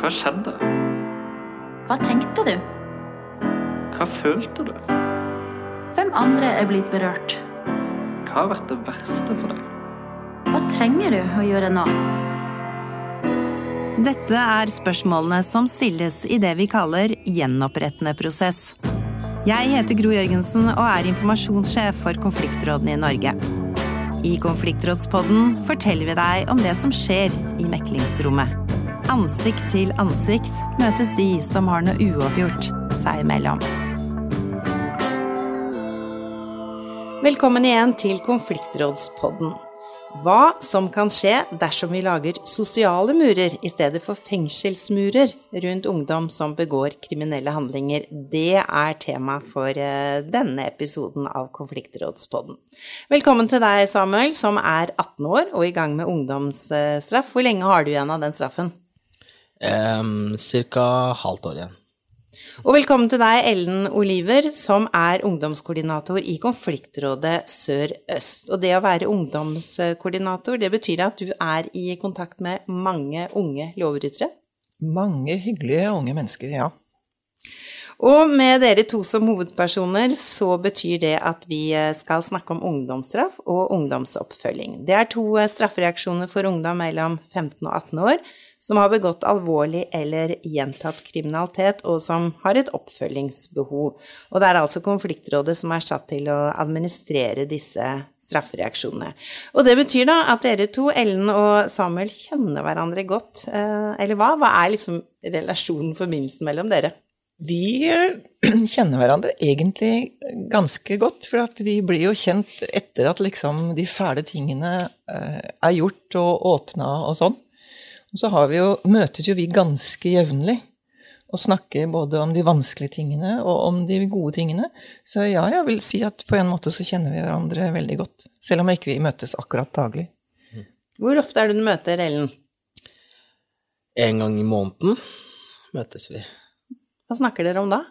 Hva skjedde? Hva tenkte du? Hva følte du? Hvem andre er blitt berørt? Hva har vært det verste for deg? Hva trenger du å gjøre nå? Dette er spørsmålene som stilles i det vi kaller gjenopprettende prosess. Jeg heter Gro Jørgensen og er informasjonssjef for konfliktrådene i Norge. I Konfliktrådspodden forteller vi deg om det som skjer i meklingsrommet. Ansikt til ansikt møtes de som har noe uoppgjort seg imellom. Velkommen igjen til Konfliktrådspodden. Hva som kan skje dersom vi lager sosiale murer i stedet for fengselsmurer rundt ungdom som begår kriminelle handlinger, det er tema for eh, denne episoden av Konfliktrådspodden. Velkommen til deg, Samuel, som er 18 år og i gang med ungdomsstraff. Hvor lenge har du igjen av den straffen? Um, Cirka halvt år igjen. Og velkommen til deg, Ellen Oliver, som er ungdomskoordinator i Konfliktrådet Sør-Øst. Og det å være ungdomskoordinator, det betyr at du er i kontakt med mange unge lovbrytere? Mange hyggelige unge mennesker, ja. Og med dere to som hovedpersoner, så betyr det at vi skal snakke om ungdomsstraff og ungdomsoppfølging. Det er to straffereaksjoner for ungdom mellom 15 og 18 år som har begått alvorlig eller gjentatt kriminalitet, og som har et oppfølgingsbehov. Og det er altså konfliktrådet som er satt til å administrere disse straffereaksjonene. Og det betyr da at dere to, Ellen og Samuel, kjenner hverandre godt, eh, eller hva? Hva er liksom relasjonen, forbindelsen mellom dere? Vi eh, kjenner hverandre egentlig ganske godt, for vi blir jo kjent etter at liksom de fæle tingene eh, er gjort og åpna og sånn. Og så vi jo, møtes jo vi ganske jevnlig og snakker både om de vanskelige tingene og om de gode tingene. Så ja, jeg vil si at på en måte så kjenner vi hverandre veldig godt. Selv om ikke vi møtes akkurat daglig. Hvor ofte er det du møter Ellen? En gang i måneden møtes vi. Hva snakker dere om da?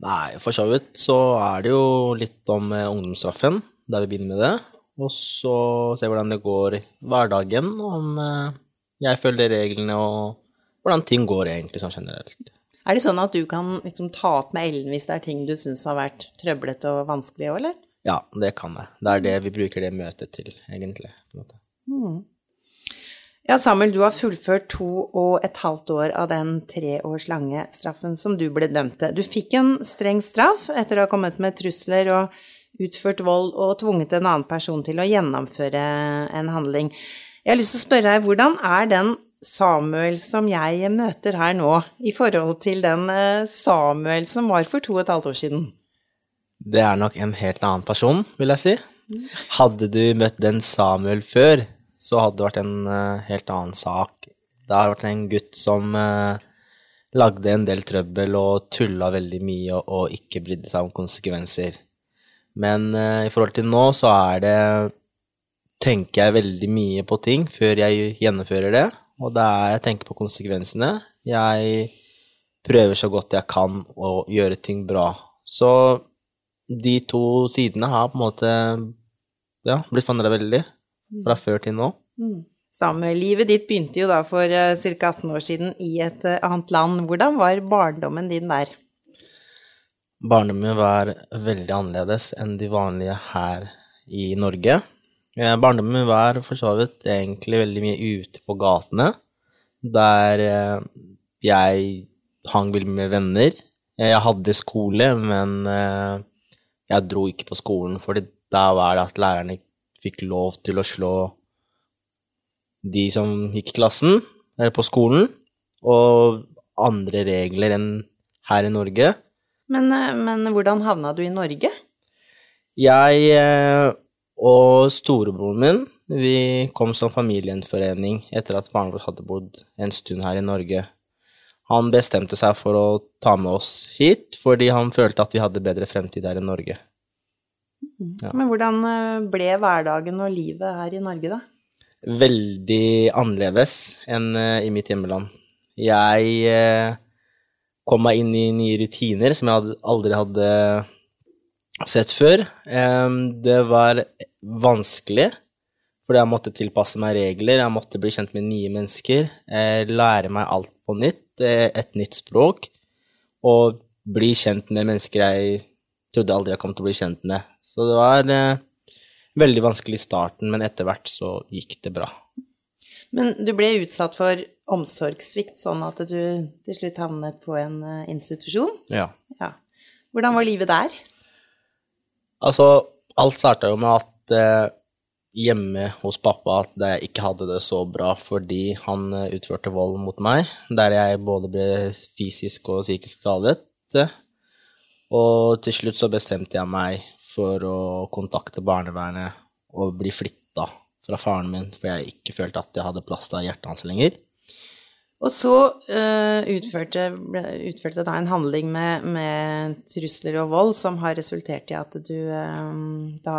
Nei, for så vidt så er det jo litt om eh, ungdomsstraffen, der vi begynner med det. Og så se hvordan det går i hverdagen, om eh, jeg følger reglene, og hvordan ting går egentlig sånn generelt. Er det sånn at du kan liksom ta opp med Ellen hvis det er ting du syns har vært trøblete og vanskelig òg, eller? Ja, det kan jeg. Det er det vi bruker det møtet til, egentlig. Mm. Ja, Samuel, du har fullført to og et halvt år av den tre års lange straffen som du ble dømt til. Du fikk en streng straff etter å ha kommet med trusler og utført vold og tvunget en annen person til å gjennomføre en handling. Jeg har lyst til å spørre deg, hvordan er den Samuel som jeg møter her nå, i forhold til den eh, Samuel som var for to og et halvt år siden? Det er nok en helt annen person, vil jeg si. Hadde du møtt den Samuel før, så hadde det vært en uh, helt annen sak. Det har vært en gutt som uh, lagde en del trøbbel og tulla veldig mye og, ikke brydde seg om konsekvenser. Men i forhold til nå, så er det tenker jeg veldig mye på ting før jeg gjennomfører det. Og det er jeg tenker på konsekvensene. Jeg prøver så godt jeg kan å gjøre ting bra. Så de to sidene har på en måte ja, blitt forandra veldig fra før til nå. Mm. Samuel, livet ditt begynte jo da for uh, ca. 18 år siden i et uh, annet land. Hvordan var barndommen din der? Barndommen var veldig annerledes enn de vanlige her i Norge. Barndommen min var for så vidt egentlig veldig mye ute på gatene, der eh, jeg hang veldig med venner. Jeg hadde skole, men eh, jeg dro ikke på skolen, for da var det at lærerne fikk lov til å slå de som gikk i klassen, eller på skolen, og andre regler enn her i Norge. Men, eh, men hvordan havna du i Norge? Jeg og storebroren min, vi kom som familiegjenforening etter at faren vår hadde bodd en stund her i Norge. Han bestemte seg for å ta med oss hit fordi han følte at vi hadde bedre fremtid her i Norge. Ja. Men hvordan eh, ble hverdagen og livet her i Norge, da? Veldig annerledes enn eh, i mitt hjemmeland. Jeg eh, kom meg inn i nye rutiner som jeg aldri hadde sett før. Det var vanskelig, Fordi jeg måtte tilpasse meg regler, jeg måtte bli kjent med nye mennesker, eh, lære meg alt på nytt, eh, et nytt språk, og bli kjent med mennesker jeg trodde aldri jeg kom til å bli kjent med. Så det var eh, veldig vanskelig i starten, men etter hvert så gikk det bra. Men du ble utsatt for omsorgssvikt, sånn at du til slutt havnet på en institusjon. Ja. Ja. Hvordan var livet der? Altså, alt starta jo med at eh, hjemme hos pappa at jeg ikke hadde det så bra fordi han eh, utførte vold mot meg, der jeg både ble fysisk og psykisk skadet. Og til slutt så bestemte jeg meg for å kontakte barnevernet og bli flytta fra faren min, for jeg ikke følte at jeg hadde plass til hjertet hans lenger. Og så uh, utførte, utførte da en handling med, med trusler og vold som har resultert i at du eh, da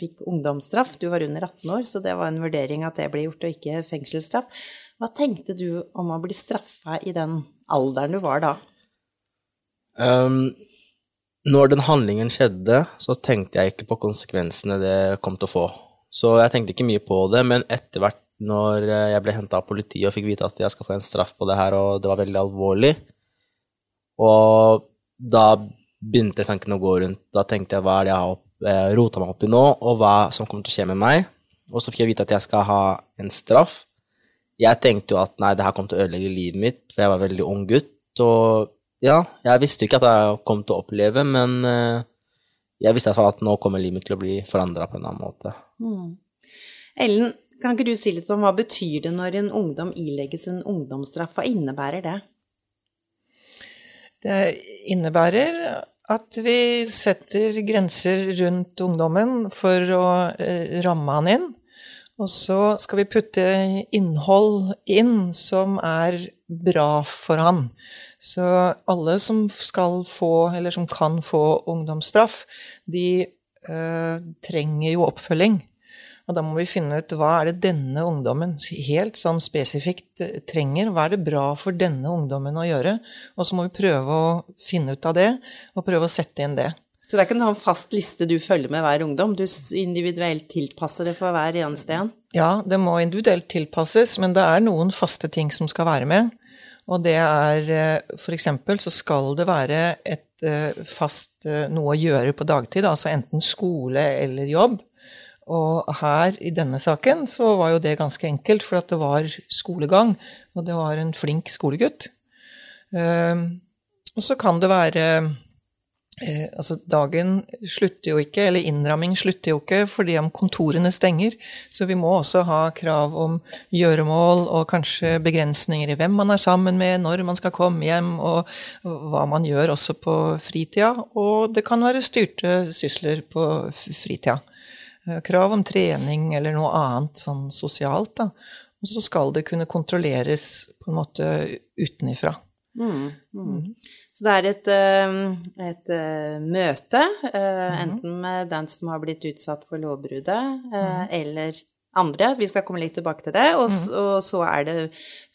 fikk ungdomsstraff. Du var under 18 år, så det var en vurdering at det ble gjort, og ikke fengselsstraff. Hva tenkte du om å bli straffa i den alderen du var da? Um, når den handlingen skjedde, så tenkte jeg ikke på konsekvensene det kom til å få. Så jeg tenkte ikke mye på det, men etter hvert når eh, jeg ble henta av politiet og fikk vite at jeg skal få en straff på det her, og det var veldig alvorlig, og da begynte tankene å gå rundt. Da tenkte jeg hva er det jeg har eh, rota meg opp i nå, og hva som kommer til å skje med meg. Og så fikk jeg vite at jeg skal ha en straff. Jeg tenkte jo at nei, det her kom til å ødelegge livet mitt, for jeg var veldig ung gutt. Og ja, jeg visste jo ikke at jeg kom til å oppleve, men eh, jeg visste i hvert fall at nå kommer livet mitt til å bli forandra på en annen måte. Ellen, kan ikke du si litt om hva betyr det når en ungdom ilegges en ungdomsstraff? Hva innebærer det? Det innebærer at vi setter grenser rundt ungdommen for å eh, ramme han inn. Og så skal vi putte innhold inn som er bra for han. Så alle som skal få, eller som kan få ungdomsstraff, de eh, trenger jo oppfølging. Og da må vi finne ut hva er det denne ungdommen helt sånn spesifikt eh, trenger. Hva er det bra for denne ungdommen å gjøre? Og så må vi prøve å finne ut av det, og prøve å sette inn det. Så det er ikke en sånn fast liste du følger med hver ungdom, du individuelt tilpasser det for hver eneste en? Ja, det må individuelt tilpasses, men det er noen faste ting som skal være med. Og det er f.eks. for eksempel så skal det være et eh, fast eh, noe å gjøre på dagtid, altså enten skole eller jobb. Og her i denne saken så var jo det ganske enkelt, for at det var skolegang, og det var en flink skolegutt. Eh, Og så kan det være eh, altså Dagen slutter jo ikke, eller innramming slutter jo ikke fordi om kontorene stenger. Så vi må også ha krav om gjøremål og kanskje begrensninger i hvem man er sammen med, når man skal komme hjem, og hva man gjør også på fritida. Og det kan være styrte sysler på fritida. Eh, Krav om trening eller noe annet sånn sosialt. Da. Og så skal det kunne kontrolleres på en måte utenifra. Så det er et, eh, et eh, møte, eh, enten med den som har blitt utsatt for lovbruddet, eh, eller andre. Vi skal komme litt tilbake til det. Og, mm. og så er det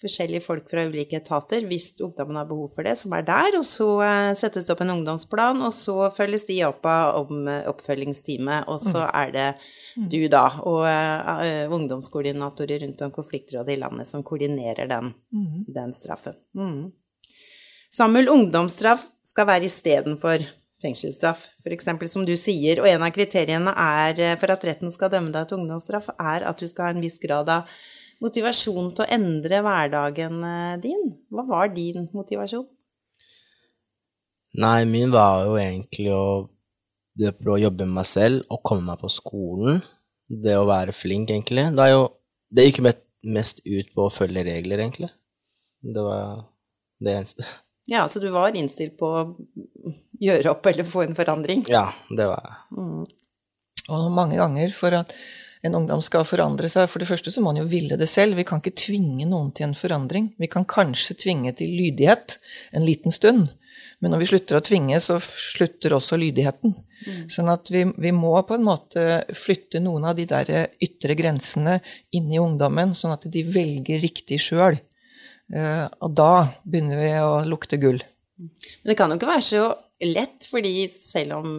forskjellige folk fra ulike etater, hvis ungdommen har behov for det, som er der. Og så eh, settes det opp en ungdomsplan, og så følges de opp av om, eh, oppfølgingsteamet. Og så er det du, da, og eh, ungdomskoordinatorer rundt om konfliktrådet i landet som koordinerer den, den straffen. Mm. Samuel, ungdomsstraff skal være istedenfor fengselsstraff, f.eks. som du sier, og en av kriteriene er, eh, for at retten skal dømme deg til ungdomsstraff, er at du skal ha en viss grad av motivasjon til å endre hverdagen eh, din. Hva var din motivasjon? Nei, min var jo egentlig å det prøve å jobbe med meg selv og komme meg på skolen. Det å være flink, egentlig. Det, jo, det gikk jo mest ut på å følge regler, egentlig. Det var det eneste. Ja, så du var innstilt på gjøre opp eller få en forandring? Ja, det var jeg. Og mange ganger for at en ungdom skal forandre seg, for det første så må man jo ville det selv. Vi kan ikke tvinge noen til en forandring. Vi kan kanskje tvinge til lydighet en liten stund. Men når vi slutter å tvinge, så slutter også lydigheten. Sånn at vi, vi må på en måte flytte noen av de der ytre grensene inn i ungdommen, sånn at de velger riktig sjøl. Og da begynner vi å lukte gull. Men det kan jo ikke være så lett, fordi selv om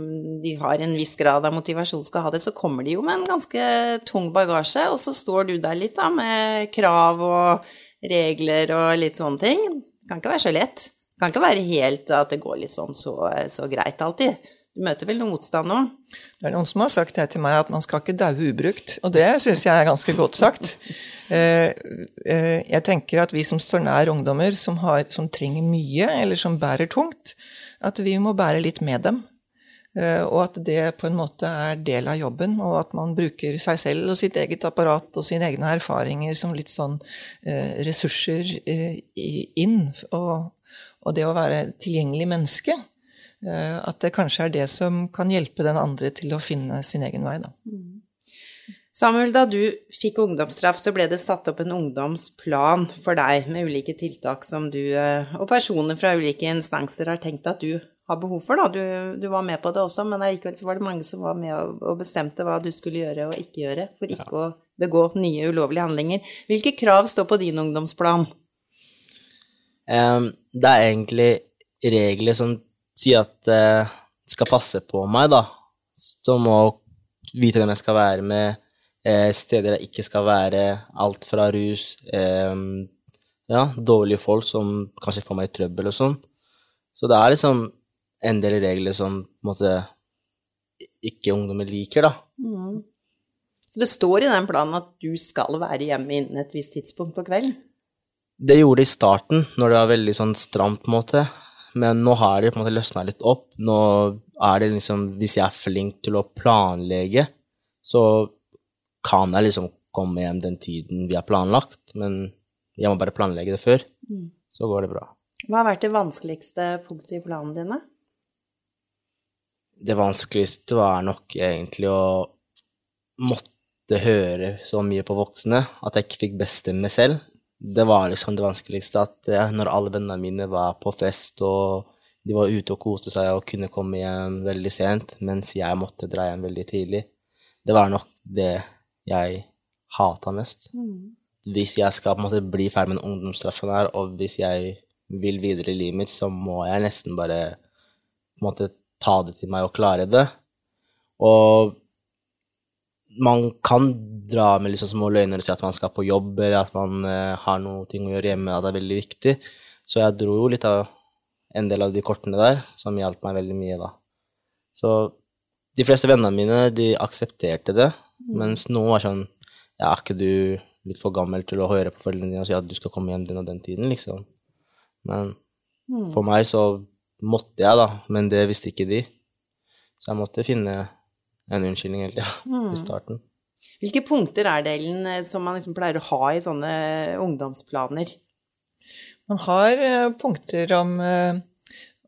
de har en viss grad av motivasjon skal ha det, så kommer de jo med en ganske tung bagasje, og så står du der litt da med krav og regler og litt sånne ting. Det kan ikke være så lett. Det kan ikke være helt at det går liksom så, så greit alltid. Du møter vel noe motstand nå? Det er noen som har sagt det til meg, at man skal ikke daue ubrukt. Og det syns jeg er ganske godt sagt. Eh, eh, jeg tenker at vi som står nær ungdommer som, har, som trenger mye, eller som bærer tungt, at vi må bære litt med dem. Eh, og at det på en måte er del av jobben, og at man bruker seg selv og sitt eget apparat og sine egne erfaringer som litt sånn ressurser inn. Og, det å være tilgjengelig menneske. At det kanskje er det som kan hjelpe den andre til å finne sin egen vei. Da. Samuel, da du fikk ungdomsstraff, så ble det satt opp en ungdomsplan for deg med ulike tiltak som du og personer fra ulike instanser har tenkt at du har behov for. Da. Du, du var med på det også, men allikevel så var det mange som var med og, og bestemte hva du skulle gjøre og ikke gjøre for ikke ja. å begå nye ulovlige handlinger. Hvilke krav står på din ungdomsplan? Um, det er egentlig regler som sier at uh, skal passe på meg, da. så må vite hvem jeg skal være med, eh, steder jeg ikke skal være, alt fra rus eh, Ja, dårlige folk som kanskje får meg i trøbbel og sånn. Så det er liksom en del regler som på en måte ikke ungdommer liker, da. Mm. Så det står i den planen at du skal være hjemme innen et visst tidspunkt på kvelden? Det gjorde det i starten, når det var veldig sånn stramt, på en måte. Men nå har det på en måte løsna litt opp. Nå er det liksom Hvis jeg er flink til å planlegge, så kan jeg liksom komme hjem den tiden vi har planlagt. Men jeg må bare planlegge det før. Mm. Så går det bra. Hva har vært det vanskeligste punktet i planen dine? det vanskeligste var nok egentlig å måtte høre så mye på voksne at jeg ikke fikk bestemme selv. Det var liksom det vanskeligste at når alle vennene mine var på fest og de var ute og koste seg og kunne komme hjem veldig sent, mens jeg måtte dra hjem veldig tidlig, det var nok det jeg hata mest. Mm. Hvis jeg skal på en måte bli ferdig med ungdomsstraffen her, og hvis jeg vil videre i livet mitt, så må jeg nesten bare på en måte ta det til meg og klare det. Og man kan dra med liksom små løgner og si at man skal på jobb, eller at man uh, har noe å gjøre hjemme, og det er veldig viktig. Så jeg dro jo litt av en del av de kortene der, som hjalp meg veldig mye, da. Så de fleste vennene mine, de aksepterte det, mm. mens noen var sånn Ja, er ikke du litt for gammel til å høre på foreldrene dine og si at du skal komme hjem den og den tiden, liksom? Men mm. for meg så måtte jeg, da, men det visste ikke de. Så jeg måtte finne en unnskyldning hele tida mm. i starten. Hvilke punkter er det, Ellen, eh, som man liksom pleier å ha i sånne ungdomsplaner? Man har eh, punkter om, eh,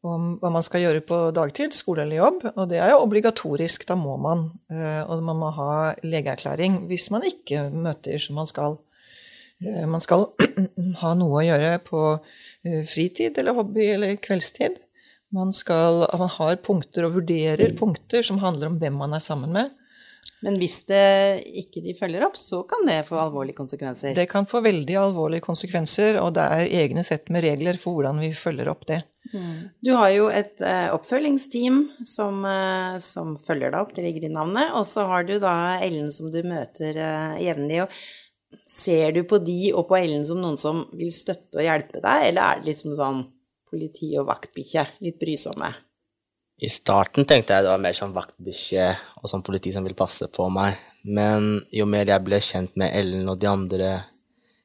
om, hva man skal gjøre på dagtid, skole eller jobb. Og det er jo obligatorisk, da må man. Og man må ha legeerklæring hvis man ikke møter som man skal. Man skal ha noe å gjøre på fritid eller hobby eller kveldstid. Man, skal, man har punkter og vurderer punkter som handler om hvem man er sammen med. Men hvis det ikke de følger opp, så kan det få alvorlige konsekvenser? Det kan få veldig alvorlige konsekvenser, og det er egne sett med regler for hvordan vi følger opp det. Mm. Du har jo et uh, oppfølgingsteam som, uh, som, følger deg opp, det ligger i navnet. Og så har du da Ellen som du møter uh, jevnlig. Ser du på de og på Ellen som noen som vil støtte og hjelpe deg, eller er det liksom sånn politi og vaktbikkje. Litt brysomme. I starten tenkte jeg det var mer som vaktbikkje og som politi som vil passe på meg. Men jo mer jeg ble kjent med Ellen og de andre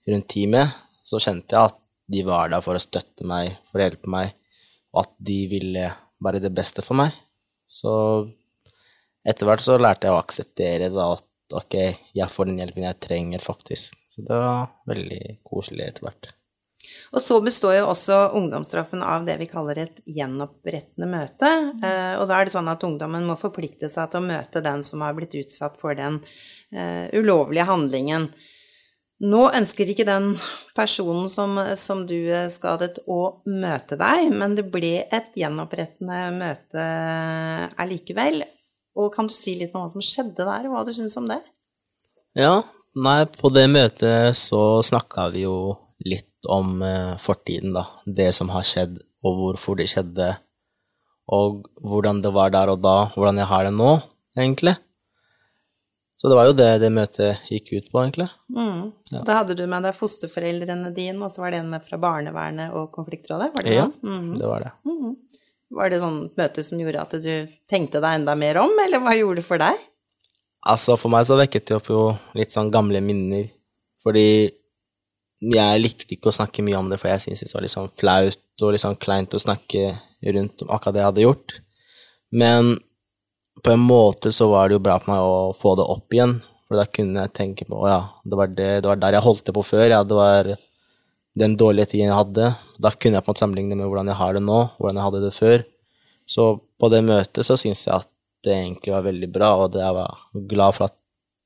rundt teamet, så kjente jeg at de var der for å støtte meg, for å hjelpe meg, og at de ville være det beste for meg. Så etter hvert så lærte jeg å akseptere da at ok, jeg får den hjelpen jeg trenger, faktisk. Så det var veldig koselig etter hvert. Og så består jo også ungdomsstraffen av det vi kaller et gjenopprettende møte. Eh, og da er det sånn at ungdommen må forplikte seg til å møte den som har blitt utsatt for den uh, ulovlige handlingen. Nå ønsker ikke den personen som, som, du skadet, å møte deg, men det ble et gjenopprettende møte allikevel. Og kan du si litt om hva som skjedde der, og hva du syns om det? Ja, nei, på det møtet så snakka vi jo litt om eh, fortiden, da. Det som har skjedd, og hvorfor det skjedde. og hvordan det var der og da, hvordan jeg har det nå, egentlig. Så det var jo det det møtet gikk ut på, egentlig. Mm. Da hadde du med deg fosterforeldrene dine, og så var det en med fra barnevernet og konfliktrådet? Var det Ja, sånn? Mm. det var det. Var det sånn møte som gjorde at du tenkte deg enda mer om, eller hva gjorde det for deg? Altså, for meg så vekket det opp jo litt sånn gamle minner, fordi jeg likte ikke å snakke mye om det, for jeg syntes det var litt sånn flaut og litt sånn kleint å snakke rundt om akkurat det jeg hadde gjort. Men på en måte så var det jo bra for meg å få det opp igjen, for da kunne jeg tenke på, å ja, det var, det, det var der jeg holdt det på før, ja, det var den dårlige tiden jeg hadde. Da kunne jeg på en måte sammenligne med hvordan jeg har det nå, hvordan jeg hadde det før. Så på det møtet så syns jeg at det egentlig var veldig bra, og jeg var glad for at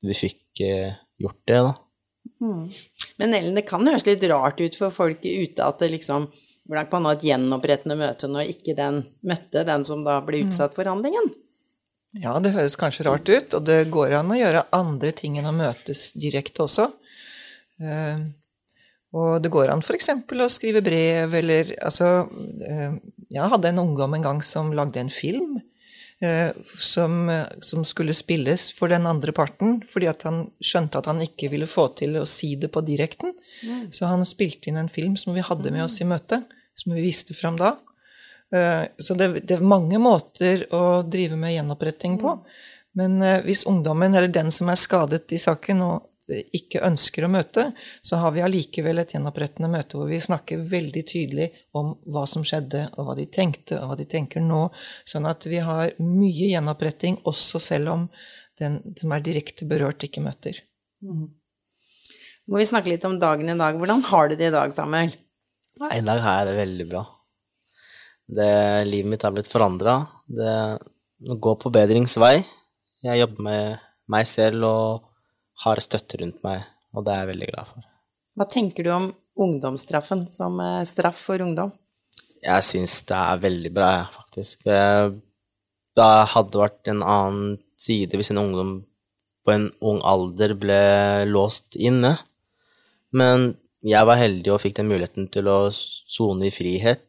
vi fikk eh, gjort det, da. Men Ellen, det kan høres litt rart ut for folk ute at det liksom Hvordan kan man ha et gjenopprettende møte når ikke den møtte den som da ble utsatt for handlingen? Ja, det høres kanskje rart ut, og det går an å gjøre andre ting enn å møtes direkte også. Eh, og det går an f.eks. å skrive brev, eller altså eh, Jeg hadde en ungdom en gang som lagde en film som, som skulle spilles for den andre parten, fordi at han skjønte at han ikke ville få til å si det på direkten. Så han spilte inn en film som vi hadde med oss i møtet, som vi viste fram da. Eh, Så det, det er mange måter å drive med gjenoppretting på. Men eh, hvis ungdommen, eller den som er skadet i saken, og ikke ønsker å møte, så har vi allikevel et gjenopprettende møte hvor vi snakker veldig tydelig om hva som skjedde, og hva de tenkte, og hva de tenker nå. Sånn at vi har mye gjenoppretting også selv om den som er direkte berørt, ikke møter. Må vi snakke litt om dagen i dag. Hvordan har du det i dag, Samuel? Nei, i dag har jeg det veldig bra. Det, livet mitt har blitt forandra. Det går på bedringsvei. Jeg jobber med meg selv og har støtte rundt meg, og det er jeg veldig glad for. Hva tenker du om ungdomsstraffen som eh, straff for ungdom? Jeg syns det er veldig bra, faktisk. hadde Det vært en annen side hvis en ungdom på en ung alder ble låst inne. Men jeg var heldig og fikk den muligheten til å sone i frihet,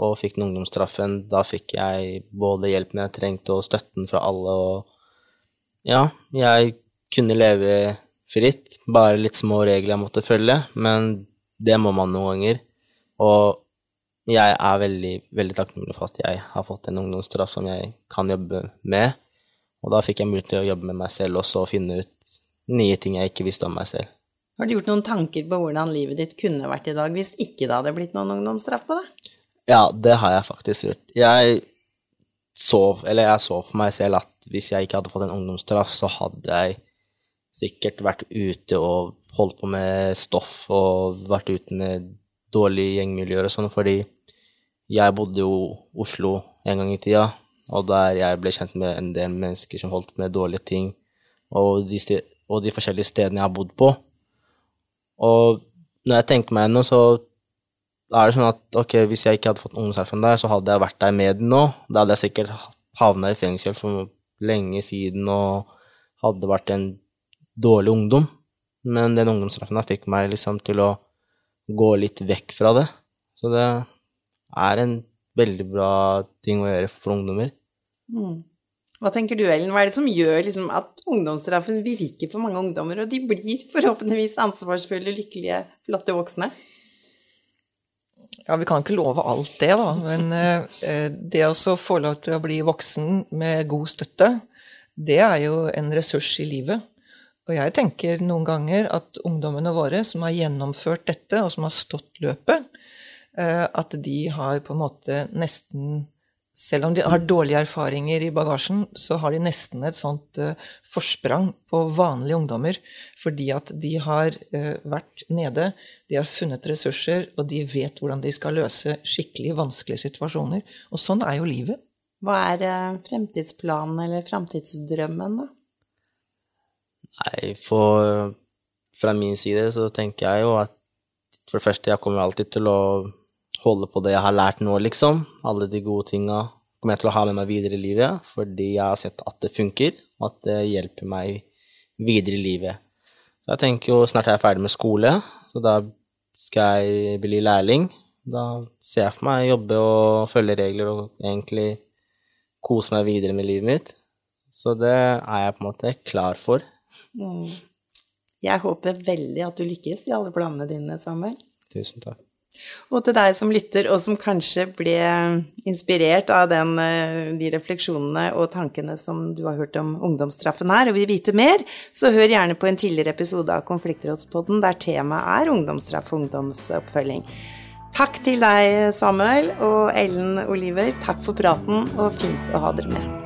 og fikk den ungdomsstraffen. Da fikk jeg både hjelpen jeg trengte, og støtten fra alle, og ja, jeg kunne leve fritt. Bare litt små regler jeg måtte følge, men det må man noen ganger. Og jeg er veldig, veldig takknemlig for at jeg har fått en ungdomsstraff som jeg kan jobbe med. Og da fikk jeg mulighet til å jobbe med meg selv også og finne ut nye ting jeg ikke visste om meg selv. Har du gjort noen tanker på hvordan livet ditt kunne vært i dag hvis ikke det hadde blitt noen ungdomsstraff på deg? Ja, det har jeg faktisk gjort. Jeg så, eller jeg så for meg selv at hvis jeg ikke hadde fått en ungdomsstraff, så hadde jeg sikkert vært ute og holdt på med stoff og vært ute med dårlige gjengmiljøer og sånn, fordi jeg bodde jo Oslo en gang i tida, og der jeg ble kjent med en del mennesker som holdt med dårlige ting, og de, sti- og de forskjellige stedene jeg har bodd på. Og når jeg tenker meg gjennom, så er det sånn at ok, hvis jeg ikke hadde fått ungdomsstraffen der, så hadde jeg vært der med den nå. Da hadde jeg sikkert havna i fengsel for lenge siden og hadde vært en dårlig ungdom. Men den ungdomsstraffen der fikk meg liksom til å gå litt vekk fra det. Så det er en veldig bra ting å gjøre for ungdommer. Hva tenker du, Ellen? Hva er det som gjør liksom, at ungdomsstraffen virker for mange ungdommer, og de blir forhåpentligvis ansvarsfulle, lykkelige, flotte voksne? Ja, vi kan ikke love alt det, da. Men eh, det å få lov til å bli voksen med god støtte, det er jo en ressurs i livet. Og jeg tenker noen ganger at ungdommene våre som har gjennomført dette, og som har stått løpet, eh, at de har på en måte nesten Selv om de har dårlige erfaringer i bagasjen, så har de nesten et sånt eh, forsprang på vanlige ungdommer. Fordi at de har eh, vært nede, de har funnet ressurser, og de vet hvordan de skal løse skikkelig vanskelige situasjoner. Og sånn er jo livet. Hva er fremtidsplanen eller fremtidsdrømmen, da? Nei, for fra min side så tenker jeg jo at for det første, jeg kommer alltid til å holde på det jeg har lært nå, liksom. Alle de gode tinga kommer jeg til å ha med meg videre i livet, fordi jeg har sett at det funker, og at det hjelper meg videre i livet. Så jeg tenker jo snart er jeg ferdig med skole, så da skal jeg bli lærling. Da ser jeg for meg jobbe og følge regler og egentlig kose meg videre med livet mitt. Så det er jeg på en måte klar for. Jeg håper veldig at du lykkes i alle planene dine, Samuel. Tusen takk. Og til deg som lytter, og som kanskje ble inspirert av den, eh, de refleksjonene og tankene som du har hørt om ungdomsstraffen her, og vil vite mer, så hør gjerne på en tidligere episode av Konfliktrådspodden der temaet er ungdomsstraff og ungdomsoppfølging. Takk til deg, Samuel, og Ellen Oliver. Takk for praten, og fint å ha dere med.